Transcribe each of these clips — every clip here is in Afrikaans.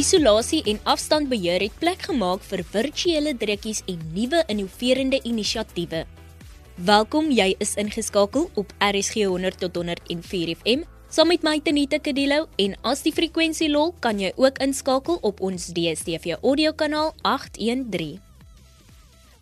Isolasie en afstandbeheer het plek gemaak vir virtuele drukkies en nuwe innoverende inisiatiewe. Welkom, jy is ingeskakel op RSG 100 tot 104 FM. Saam met my Tenita Kadelo en as die frekwensie lol, kan jy ook inskakel op ons DStv audiokanaal 813.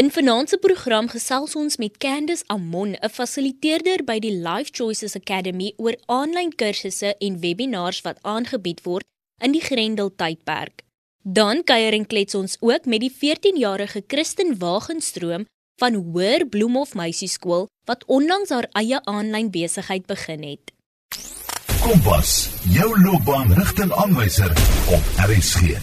In vanaand se program gesels ons met Candice Amon, 'n fasiliteerder by die Life Choices Academy oor aanlyn kursusse en webinars wat aangebied word in die Grendel tydperk. Dan kuier en klets ons ook met die 14-jarige Christen Wagenstroom van Hoër Bloemhof Meisieskool wat onlangs haar eie aanlyn besigheid begin het. Kompas, jou loopbaanrigtingaanwyser op RSG.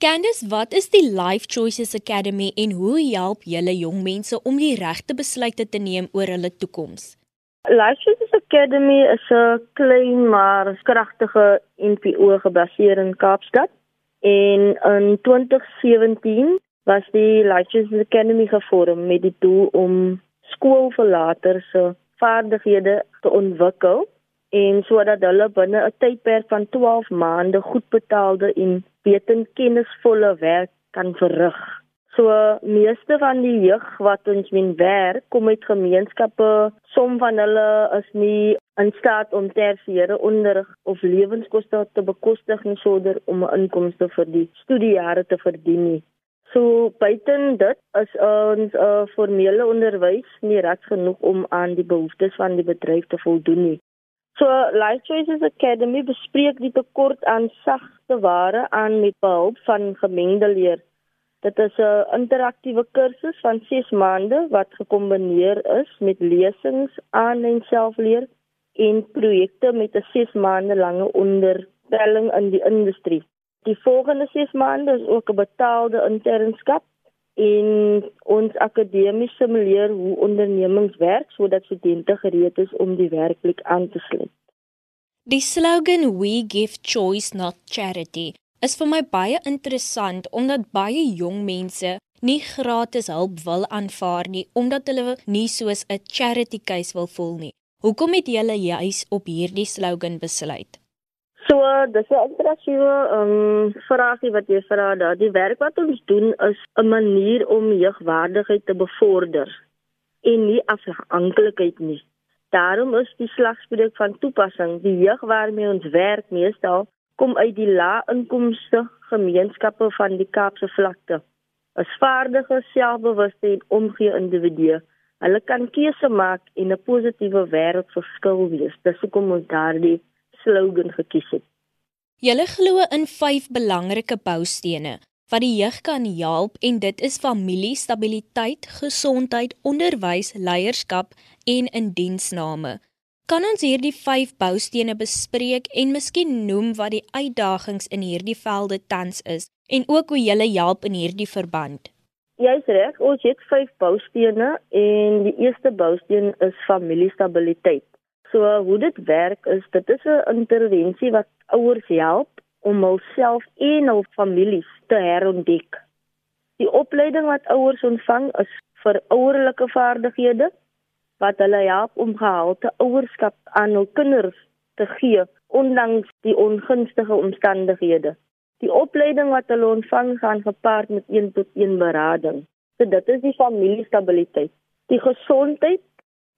Candice, wat is die Life Choices Academy en hoe help julle jong mense om die regte besluite te neem oor hulle toekoms? Life Choices Academy is 'n klein maar kragtige NPO gebaseer in Kaapstad. En in 2017 was die Choices Academy gevorm met die doel om skoolverlaters se vaardighede te ontwikkel en sodat hulle binne 'n tydperk van 12 maande goed betaalde en wetenskapvolle werk kan verrig. So meeste van die jeug wat ons min werk kom uit gemeenskappe, som van hulle is nie in staat om tersiêre onderrig of lewenskoste te bekostig nie sonder om 'n inkomste vir die studiejare te verdien nie. So buiten dit is ons uh, formele onderwys nie reg genoeg om aan die behoeftes van die bedryf te voldoen nie. So Life Choices Academy bespreek die tekort aan sagte ware aan met behulp van gemengde leer Dit is 'n interaktiewe kursus van 6 maande wat gekombineer is met lesings aan en selfleer en projekte met 'n 6 maande lange onderstelling in die industrie. Die volgende 6 maande is ook 'n betaalde internskap en ons akademie simuleer hoe ondernemings werk sodat studente gereed is om die werklik aan te sluit. Die slogan We give choice not charity is vir my baie interessant omdat baie jong mense nie gratis hulp wil aanvaar nie omdat hulle nie soos 'n charity case wil voel nie. Hoekom het julle juis op hierdie slogan besluit? So, dis 'n interessante um, vraagie wat jy vra daar. Die werk wat ons doen is 'n manier om jeugwaardigheid te bevorder en nie afhanklikheid nie. Daarom is die slagspreuk van toepassing. Die jeug waarmee ons werk meestal kom uit die lae-inkomste gemeenskappe van die Kaapse vlakte. As vaardige, selfbewuste en omgee individue, hulle kan keuse maak en 'n positiewe wêreld verskil wees. Dis hoekom ons daardie slogan gekies het. Julle glo in vyf belangrike boustene wat die jeug kan help en dit is familie, stabiliteit, gesondheid, onderwys, leierskap en indiensname. Kan ons hierdie 5 boustene bespreek en miskien noem wat die uitdagings in hierdie velde tans is en ook hoe julle help in hierdie verband? Jy's reg, ons het 5 boustene en die eerste bousteen is familiestabiliteit. So hoe dit werk is dit is 'n intervensie wat ouers help om hulself en hul families te herontdek. Die opleiding wat ouers ontvang is vir ouerlike vaardighede wat hulle help om gehalte ouerskap aan hul kinders te gee ondanks die ongunstige omstandighede. Die opleiding wat hulle ontvang gaan gepaard met 1 tot 1 berading. So dit is die familiestabiliteit. Die gesondheid,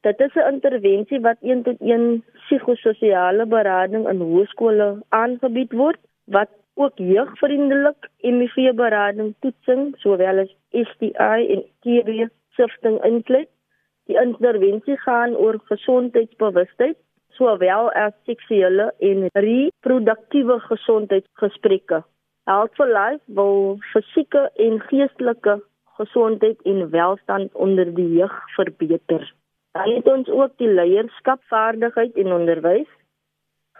dit is 'n intervensie wat 1 tot 1 psigososiale berading in hoërskole aangebied word wat ook jeugvriendelik HIV berading toetsing sowel as STI en TB sifting insluit. Die intervensie gaan oor gesondheidsbewustheid, sowel as seksuele en reproduktiewe gesondheidsgesprekke. Health for Life wil fisieke en geestelike gesondheid en welstand onder die jeug verbeter. Dan het ons ook die leierskapvaardigheid en onderwys.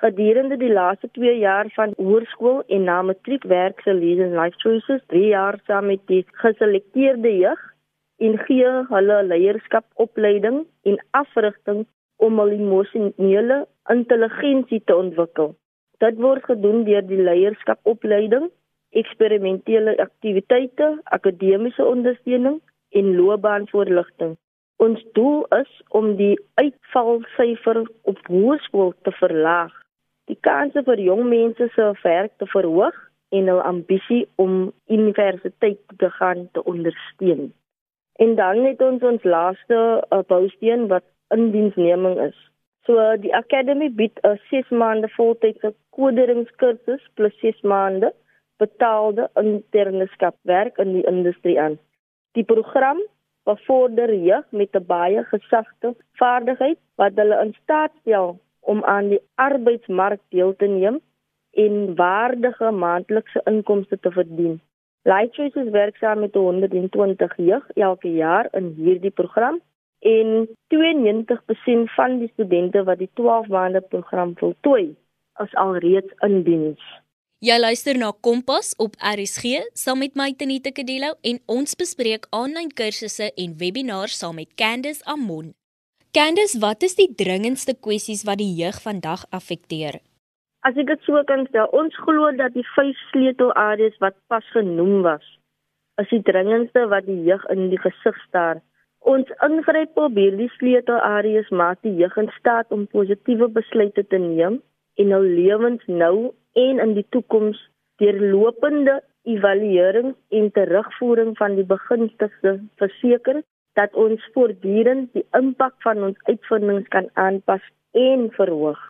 Gedurende die laaste 2 jaar van hoërskool en na matriek werk se Leading Life Choices 3 jaar saam met die geselekteerde jeug en gee hulle leierskapopleiding en afrigting om hul emosionele intelligensie te ontwikkel. Dit word gedoen deur die leierskapopleiding, eksperimentele aktiwiteite, akademiese ondersteuning en loopbaanvoorligting. Ons doel is om die uitvalsyfer op hoërskool te verlaag, die kanse vir jong mense se werk te verhoog en hul ambisie om universiteit te gaan te ondersteun. En dan het ons ons laaste uh, bousteen wat indiensneming is. So die akademie bied 'n 6 maande voltydse koderingskursus plus 6 maande betaalde internskapwerk in die industrie aan. Die program bevorder jeug met 'n baie gesagte vaardigheid wat hulle in staat stel om aan die arbeidsmark deel te neem en waardige maandelikse inkomste te verdien. Life Choices werksaam met 120 jeug elke jaar in hierdie program en 92% van die studente wat die 12 maande program voltooi is alreeds in diens. Jy luister na Kompas op RSG saam met my Tenita Kadello en ons bespreek aanlyn kursusse en webinars saam met Candice Amon. Candice, wat is die dringendste kwessies wat die jeug vandag affekteer? As ek dit so kan stel, ons glo dat die vyf sleutelareas wat pas genoem was, is die dringendste wat die jeug in die gesig staar. Ons ingryp op hierdie sleutelareas maak die jeug in staat om positiewe besluite te neem en hul lewens nou en in die toekoms deur lopende evaluering en terugvoering van die begunstigdes verseker dat ons voortdurend die impak van ons uitvindings kan aanpas en verhoog.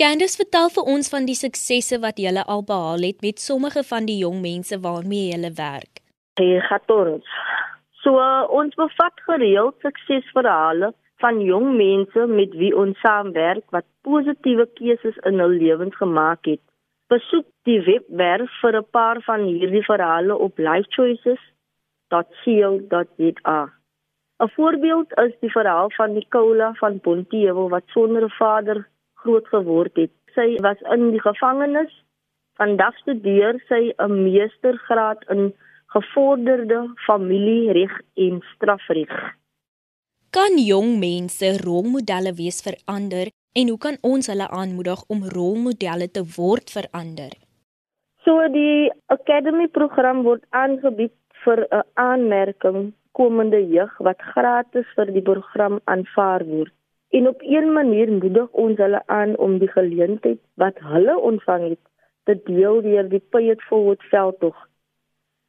Candice vertel vir ons van die suksesse wat jy al behaal het met sommige van die jong mense waarmee jy werk. Hier gaan ons. So ons bevat gereeld suksesverhale van jong mense met wie ons saamwerk wat positiewe keuses in hul lewens gemaak het. Besoek die webwerf vir 'n paar van hierdie verhale op lifechoices.co.za. 'n Voorbeeld is die verhaal van Nicola van Pontieu wat sonder 'n vader groot geword het. Sy was in die gevangenis. Vandag studeer sy 'n meestergraad in gevorderde familiereg en strafreg. Kan jong mense rolmodelle wees vir ander en hoe kan ons hulle aanmoedig om rolmodelle te word vir ander? So die academy program word aangebied vir 'n aanmerking komende jeug wat gratis vir die program aanvaar word. En op een manier moedig ons hulle aan om die geleentheid wat hulle ontvang het te deel deur die Pay It Forward veldtog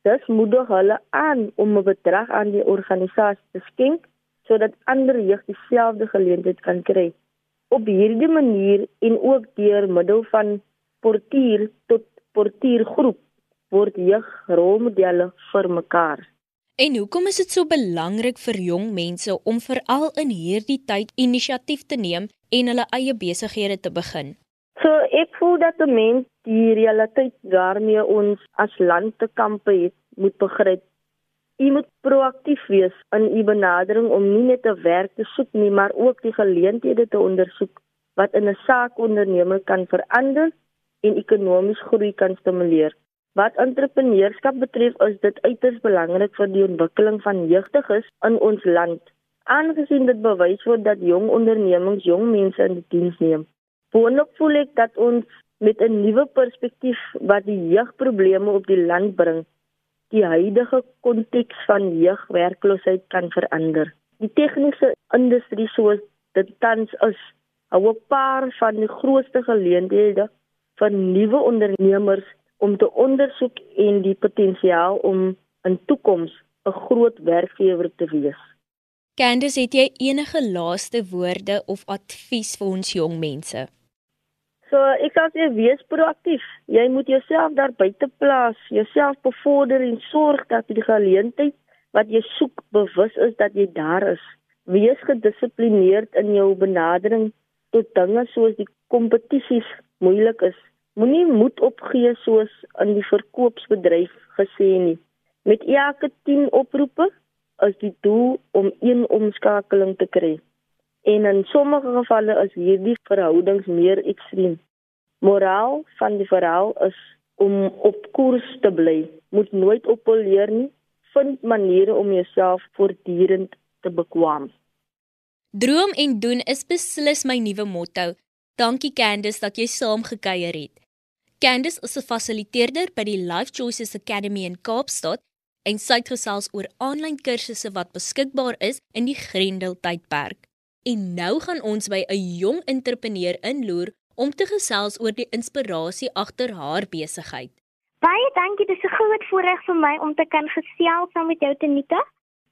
Dus moedig hulle aan om 'n bedrag aan die organisasie te skenk sodat ander jeug dieselfde geleentheid kan kry. Op hierdie manier en ook deur middel van portier tot portiergroep word jeug rolmodelle vir mekaar. En hoekom is dit so belangrik vir jong mense om veral in hierdie tyd inisiatief te neem en hulle eie besighede te begin? So ek voel dat die mens die realiteit waarmee ons as land te kampe het, moet begryp. U moet proaktief wees in u benadering om nie net 'n werk te soek nie, maar ook die geleenthede te ondersoek wat in 'n saakonderneming kan verander en ekonomies groei kan stimuleer. Wat entrepreneurskap betref, is dit uiters belangrik vir die ontwikkeling van jeugdiges in ons land. Aangesien dit bewys word dat jong ondernemings jong mense in diens neem, Boonop voel ek dat ons met 'n nuwe perspektief wat die jeugprobleme op die land bring, die huidige konteks van jeugwerkloosheid kan verander. Die tegniese industrie soos dit tans is, hou 'n paar van die grootste geleenthede vir nuwe ondernemers om te ondersoek en die potensiaal om in toekoms 'n groot werkgewer te wees. Candice, het jy enige laaste woorde of advies vir ons jong mense? So ek sal sê wees proaktief. Jy moet jouself daar buite plaas, jouself bevorder en sorg dat die geleentheid wat jy soek bewus is dat jy daar is. Wees gedissiplineerd in jou benadering tot dinge soos die kompetisies moeilik is. Moenie moed opgee soos in die verkoopsbedryf gesê nie. Met elke 10 oproepe is die doel om een omskakeling te kry. En in sommige gevalle is hierdie verhoudings meer ekstreem. Moraal van die verhaal is om op koers te bly. Moet nooit oppoleer nie. Vind maniere om jouself voortdurend te bekwam. Droom en doen is beslis my nuwe motto. Dankie Candice dat jy saam gekuier het. Candice is 'n fasiliteerder by die Life Choices Academy in Kaapstad en sy het gesels oor aanlyn kursusse wat beskikbaar is in die Grendel tydperk. En nou gaan ons by 'n jong entrepreneur inloer om te gesels oor die inspirasie agter haar besigheid. Baie dankie, dit is 'n groot voorreg vir my om te kan gesels saam met jou Tenita.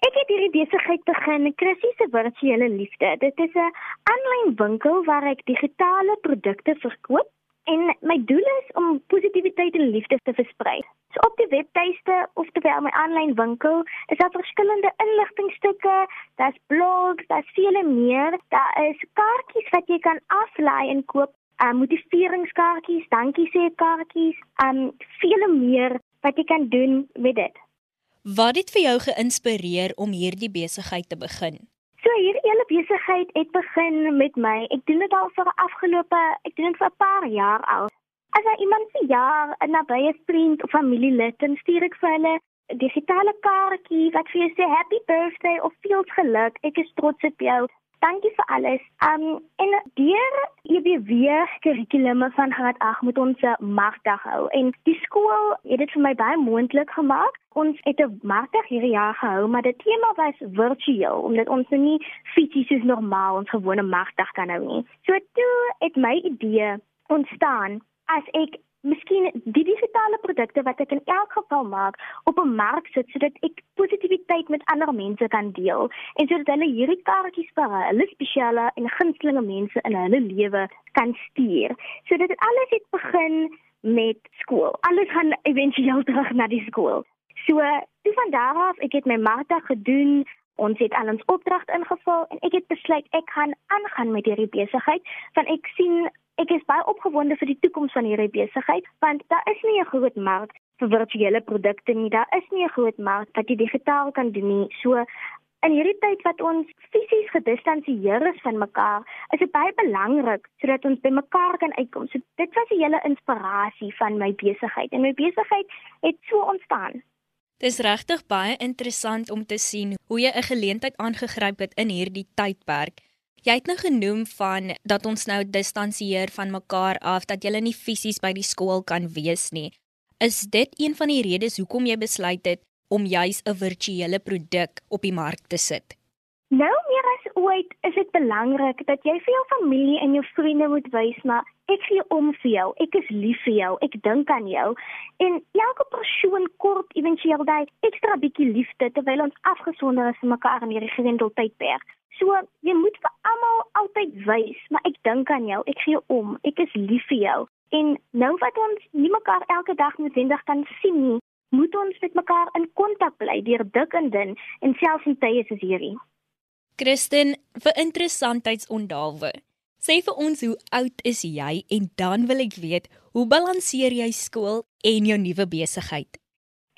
Ek het hierdie besigheid begin, Chrissy se virtuele liefde. Dit is 'n aanlyn winkel waar ek digitale produkte verkoop en my doel is om positiwiteit en liefde te versprei. So op die webtuiste of terwyl my aanlyn winkel is daar verskillende inligtingstukke, daar's blogs, daar's vele meer. Daar is kaartjies wat jy kan aflaai en koop, uh, motiveringskaartjies, dankie sê kaartjies, um vele meer wat jy kan doen met dit. Wat het vir jou geïnspireer om hierdie besigheid te begin? So hierdie hele besigheid het begin met my. Ek doen dit al vir afgelope, ek doen dit vir 'n paar jaar al. As jy iemand se jaar 'n nabye vriend of familielid, dan stuur ek vir hulle 'n digitale kaartjie wat vir jou sê happy birthday of veel geluk. Ek is trots op jou. Dankie vir alles. Um en deur EBW kurrikulume van graad 8 moet ons 'n markdag hou en die skool het dit vir my baie moontlik gemaak. Ons het 'n markdag hierdie jaar gehou, maar die tema was virtueel omdat ons nou nie fisies soos normaal ons gewone markdag kan hou nie. So toe het my idee ontstaan as ek miskien die digitale produkte wat ek in elk geval maak op 'n mark sit sodat ek positiwiteit met ander mense kan deel en sodat hulle hierdie kaartjies vir hulle spesiale en gunstelinge mense in hulle lewe kan stuur. So dit alles het begin met skool. Alles gaan éventueel terug na die skool. So, toe van daar af, ek het my Martha gedoen. Ons het al ons opdrag ingevul en ek het besluit ek gaan aangaan met hierdie besigheid want ek sien ek is baie opgewonde vir die toekoms van hierdie besigheid want daar is nie 'n groot mark vir virtuele produkte nie. Daar is nie 'n groot mark wat jy digitaal kan doen nie. So in hierdie tyd wat ons fisies gedistansieer is van mekaar, is dit baie belangrik sodat ons by mekaar kan uitkom. So dit was die hele inspirasie van my besigheid en my besigheid het so ontstaan. Dis regtig baie interessant om te sien hoe jy 'n geleentheid aangegryp het in hierdie tydperk. Jy het nou genoem van dat ons nou distansieer van mekaar af dat jy nie fisies by die skool kan wees nie. Is dit een van die redes hoekom jy besluit het om juis 'n virtuele produk op die mark te sit? Nou ooit is dit belangrik dat jy vir jou familie en jou vriende moet wys maar ek gee om vir jou, ek is lief vir jou, ek dink aan jou. En elke persoon kort éventueel daai ekstra bietjie liefde terwyl ons afgesonder is van mekaar in hierdie gewendeltydperk. So, jy moet vir almal altyd wys, maar ek dink aan jou, ek gee om, ek is lief vir jou. En nou wat ons nie mekaar elke dag noodwendig kan sien nie, moet ons met mekaar in kontak bly deur dik en dun en selfs in tye soos hierdie. Kristen, vir interessantheidsondalwe. Sê vir ons hoe oud is jy en dan wil ek weet, hoe balanseer jy skool en jou nuwe besigheid?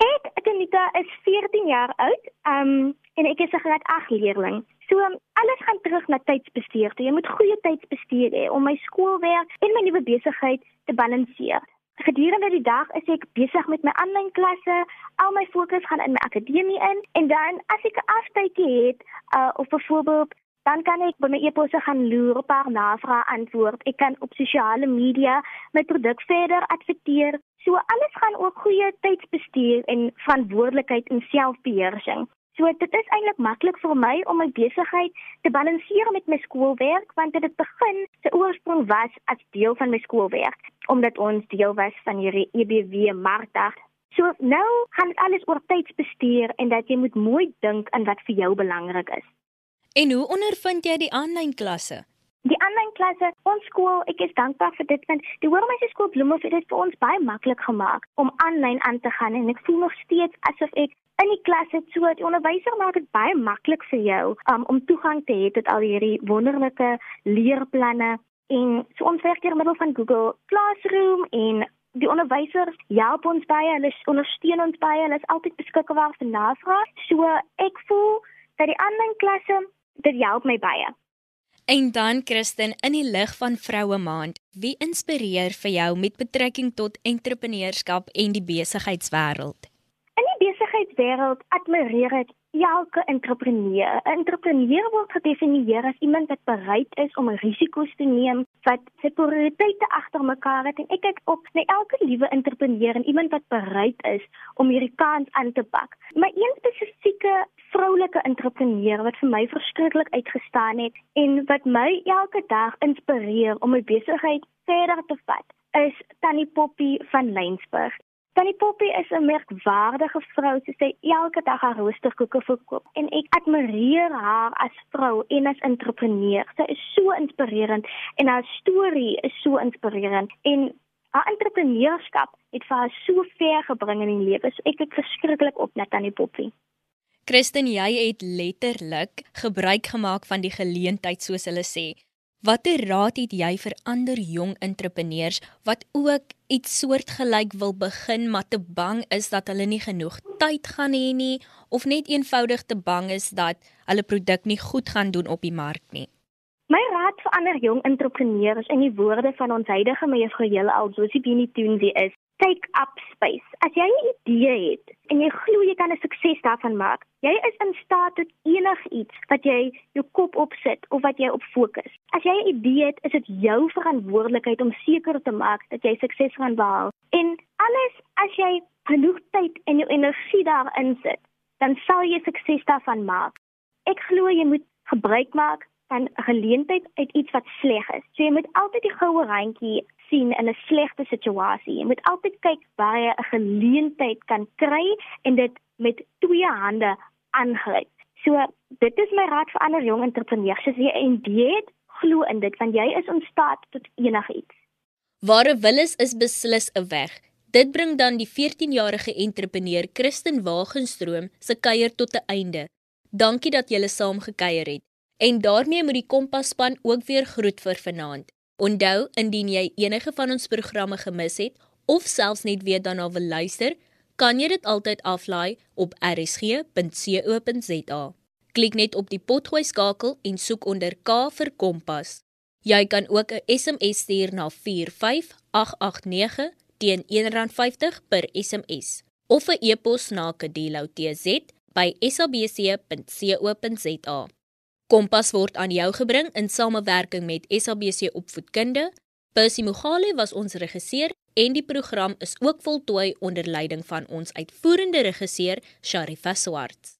Ek, Anita, is 14 jaar oud. Um en ek is 'n graad 8 leerling. So alles gaan terug na tydsbestuur. Jy moet goeie tydsbestuur hê om my skoolwerk en my nuwe besigheid te balanseer. Gedurende die dag is ek besig met my aanlyn klasse. Al my fokus gaan in my akademie in en dan as ek 'n aftydjie het, uh, of byvoorbeeld dan kan ek by my e-posse gaan loer, 'n paar navrae antwoord. Ek kan op sosiale media my produk verder adverteer. So alles gaan oor goeie tydsbestuur en verantwoordelikheid en selfbeheersing. So dit is eintlik maklik vir my om my besigheid te balanseer met my skoolwerk want dit het begin se oorsprong was as deel van my skoolwerk omdat ons deel was van hierdie EBW markdag. So nou gaan dit alles oor tydsbestuur en dat jy moet mooi dink aan wat vir jou belangrik is. En hoe ondervind jy die aanlyn klasse? Die aanlyn klasse, ons skool, ek is dankbaar vir dit want die Hoërmeisie skool Bloemhof het dit vir ons baie maklik gemaak om aanlyn aan te gaan en ek voel nog steeds asof ek in die klas het so die onderwyser maak dit baie maklik vir jou um, om toegang te hê tot al hierdie wonderlike leerplanne. En so ons werk deur middel van Google Classroom en die onderwysers help ons baie hulle ondersteun ons baie hulle is altyd beskikbaar vir navrae so ek voel dat die aanlyn klasse dit help my baie. En dan Kristen in die lig van Vroue Maand, wie inspireer vir jou met betrekking tot entrepreneurskap en die besigheidswêreld? Besigheidswêreld admireer ek elke entrepreneur. 'n Entrepreneur word gedefinieer as iemand wat bereid is om risiko's te neem, wat sy prioriteite agter mekaar het en ek kyk op na elke liewe entrepreneur en iemand wat bereid is om hierdie kans aan te pak. My een spesifieke vroulike entrepreneur wat vir my verskriklik uitgestaan het en wat my elke dag inspireer om my besigheid verder te vat, is Tannie Poppy van Lensburg. Tannie Poppy is 'n merkwaardige vrou. Sy sê elke dag haar roosterkoeke verkoop en ek admireer haar as vrou en as entrepreneur. Sy is so inspirerend en haar storie is so inspirerend en haar entrepreneurskap het vir haar so ver gebring in die lewe. So ek kyk verskriklik op na Tannie Poppy. Christen, jy het letterlik gebruik gemaak van die geleentheid soos hulle sê. Watter raad het jy vir ander jong entrepreneurs wat ook iets soortgelyk wil begin maar te bang is dat hulle nie genoeg tyd gaan hê nie of net eenvoudig te bang is dat hulle produk nie goed gaan doen op die mark nie? My raad vir ander jong entrepreneurs in die woorde van ons huidige mevrou Hele Josephine Toonsie is: Take up space. As jy 'n idee het en jy glo jy kan 'n sukses daarvan maak, jy is in staat tot enigiets wat jy jou kop opsit of wat jy op fokus. As jy 'n idee het, is dit jou verantwoordelikheid om seker te maak dat jy sukses gaan behaal. En alles as jy genoeg tyd en jou energie daarin sit, dan sal jy sukses daarvan maak. Ek glo jy moet gebruik maak van 'n geleentheid uit iets wat sleg is. So jy moet altyd die goue randjie sien in 'n slegte situasie. Jy moet altyd kyk waar jy 'n geleentheid kan kry en dit met twee hande aangryp. So dit is my raad vir ander jong entrepreneurs. As jy 'n idee het, glo in dit want jy is in staat tot enigiets. Ware willis is beslis 'n weg. Dit bring dan die 14-jarige entrepreneur Christen Wagenstroom se kuier tot 'n einde. Dankie dat julle saam gekuier het. En daarmee moet die Kompas-span ook weer groet vir vanaand. Onthou, indien jy enige van ons programme gemis het of selfs net weer daarna wil luister, kan jy dit altyd aflaai op rsg.co.za. Klik net op die potgooi skakel en soek onder K vir Kompas. Jy kan ook 'n SMS stuur na 45889 teen R1.50 per SMS of 'n e-pos na kadelo@sabc.co.za. Kompas word aan jou gebring in samewerking met SABC Opvoedkunde. Percy Mogale was ons regisseur en die program is ook voltooi onder leiding van ons uitvoerende regisseur Sharifa Swarts.